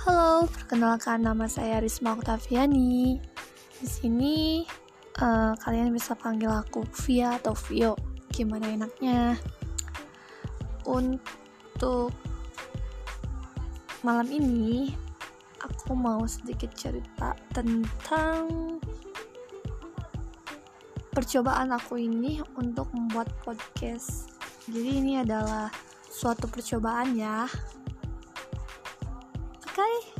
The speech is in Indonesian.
Halo, perkenalkan nama saya Risma Oktaviani. Di sini uh, kalian bisa panggil aku Via atau Vio, gimana enaknya. Untuk malam ini, aku mau sedikit cerita tentang percobaan aku ini untuk membuat podcast. Jadi ini adalah suatu percobaan ya. Okay